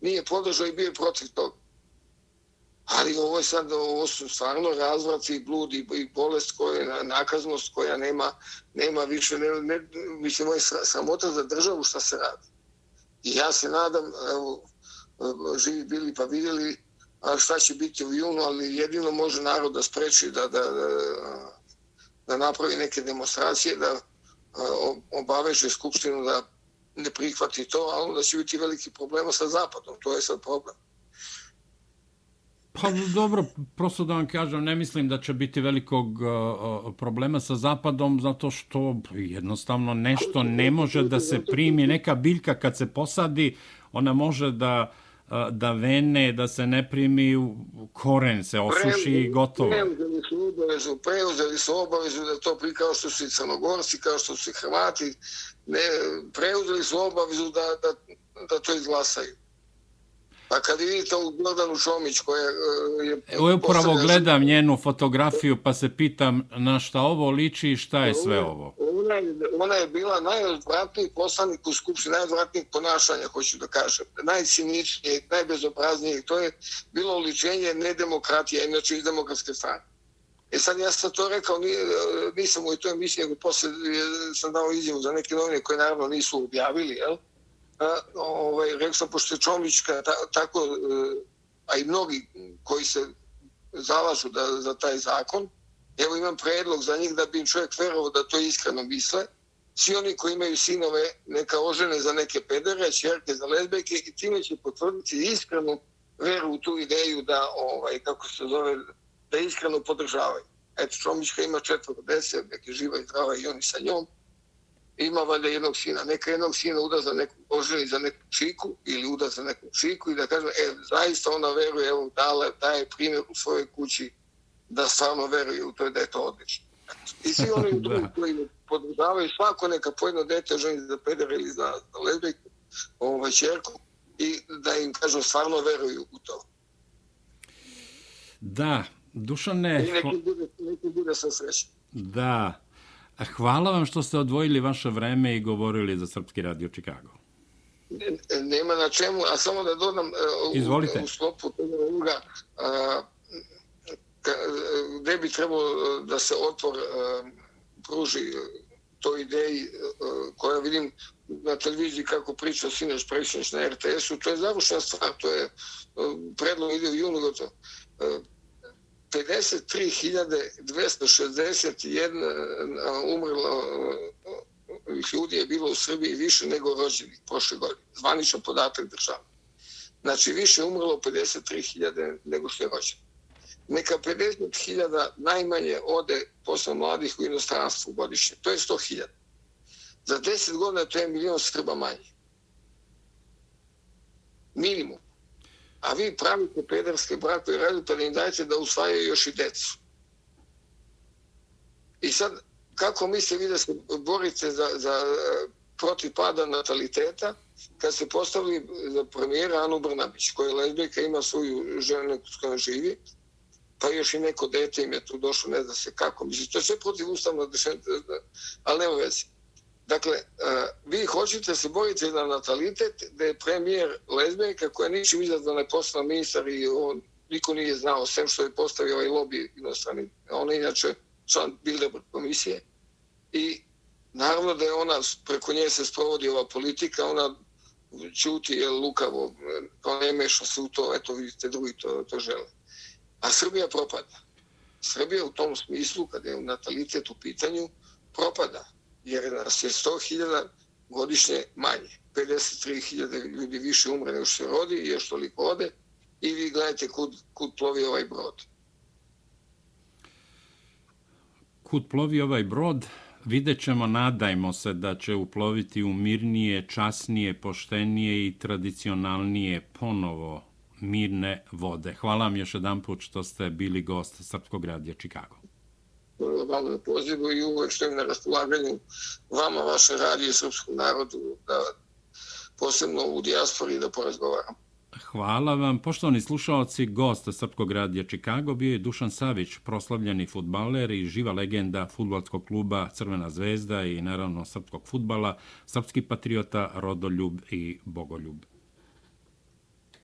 nije podržao i bio je protiv toga. Ali ovo je sad, ovo su stvarno razvraci, blud i, i bolest koja nakaznost koja nema, nema više, ne, ne, mislim, ovo je sramota za državu šta se radi. I ja se nadam, evo, živi bili pa vidjeli a šta će biti u junu, ali jedino može narod da spreči da, da, da, da napravi neke demonstracije, da, E, obaveže Skupštinu da ne prihvati to, ali onda će biti veliki problema sa Zapadom. To je sad problem. Pa dobro, prosto da vam kažem, ne mislim da će biti velikog uh, problema sa Zapadom, zato što jednostavno nešto ne može da se primi. Neka biljka kad se posadi, ona može da da vene, da se ne primi u koren, se osuši i gotovo. Preuzeli su obavezu, preuzeli su obavezu da to pri kao što su i crnogorci, kao što su i hrvati, ne, preuzeli su obavezu da, da, da to izglasaju. Pa kad vidite ovu Gordanu Šomić koja e, je... Evo upravo gledam njenu fotografiju pa se pitam na šta ovo liči i šta je sve ovo. Ona je, ona je bila najodvratniji poslanik u Skupštini, najodvratnijeg ponašanja, hoću da kažem. Najciničnije, najbezobraznije. To je bilo uličenje nedemokratije, inače iz demokratske strane. E sad ja sam to rekao, nisam u toj emisiji, posle sam dao izjavu za neke novine koje naravno nisu objavili, jel? Ovaj, rekao sam, pošto je Čomićka ta, tako, e, a i mnogi koji se zalažu da, za taj zakon, evo imam predlog za njih da bi im čovjek verovo da to iskreno misle, svi oni koji imaju sinove neka ožene za neke pedere, čerke za lezbejke i time će potvrditi iskrenu veru u tu ideju da, ovaj, kako se zove, da iskreno podržavaju. Eto, Čomićka ima četvr deset, neke živa i zdrava i oni sa njom, ima valjda jednog sina, neka jednog sina uda za neku, oženi za neku čiku ili uda za neku čiku i da kaže, e, zaista ona veruje, evo, dala, daje primjer u svojoj kući da stvarno veruje u to da je to odlično. I svi oni drugi koji podržavaju svako neka pojedno dete ženi za peder ili za, za lesbiku, ovaj čerku, i da im kažu stvarno veruju u to. Da, Dušane... I neki bude, neki bude sa srećom. Da, Hvala vam što ste odvojili vaše vreme i govorili za Srpski radio Čikago. Nema na čemu, a samo da dodam e, Izvolite. u, u sklopu toga gde bi trebalo e, da se otvor e, pruži to ideji koja vidim na televiziji kako priča Sinoš Prešnješ na RTS-u, to je završena stvar, to je predlog ide u junu gotovo. 53.261 umrlo ljudi je bilo u Srbiji više nego rođenih prošle godine. Zvaničan podatak država. Znači više umrlo 53.000 nego što je rođeno. Neka 50.000 najmanje ode posle mladih u inostranstvu godišnje. To je 100.000. Za 10 godina to je milion Srba manje. Minimum a vi pravite pederske brakove i radite da im dajete da usvajaju još i decu. I sad, kako misle vi da se borite za, za protiv pada nataliteta, kad se postavili za premijera Anu Brnabić, koja je lezbijka, ima svoju ženu s kojom živi, pa još i neko dete im je tu došlo, ne zna se kako. Mislim, to je sve protiv ustavno ali nema veze. Dakle, e, vi hoćete se boriti za natalitet, da je premijer lezbijka koja ničim izazvana je postala ministar i on niko nije znao, sem što je postavio ovaj lobby inostrani. On je inače član Bilderberg komisije. I naravno da je ona, preko nje se sprovodi ova politika, ona čuti, je lukavo, kao ne meša se u to, eto vidite, drugi to, to žele. A Srbija propada. Srbija u tom smislu, kada je natalitet u pitanju, propada. Jer nas je 100.000 godišnje manje. 53.000 ljudi više umre nego što se rodi i još toliko ode. I vi gledajte kud, kud plovi ovaj brod. Kud plovi ovaj brod? Vidjet ćemo, nadajmo se da će uploviti u mirnije, časnije, poštenije i tradicionalnije ponovo mirne vode. Hvala vam još jedan put što ste bili gost Srpskog radija Čikago. Hvala na pozivu i uvek stojim na raspolaganju vama, vaše radije i srpskom narodu, da posebno u dijaspori da porazgovaram. Hvala vam. Poštovani slušalci, gost Srpskog radija Čikago bio je Dušan Savić, proslavljeni futbaler i živa legenda futbolskog kluba Crvena zvezda i naravno srpskog futbala, srpski patriota, rodoljub i bogoljub.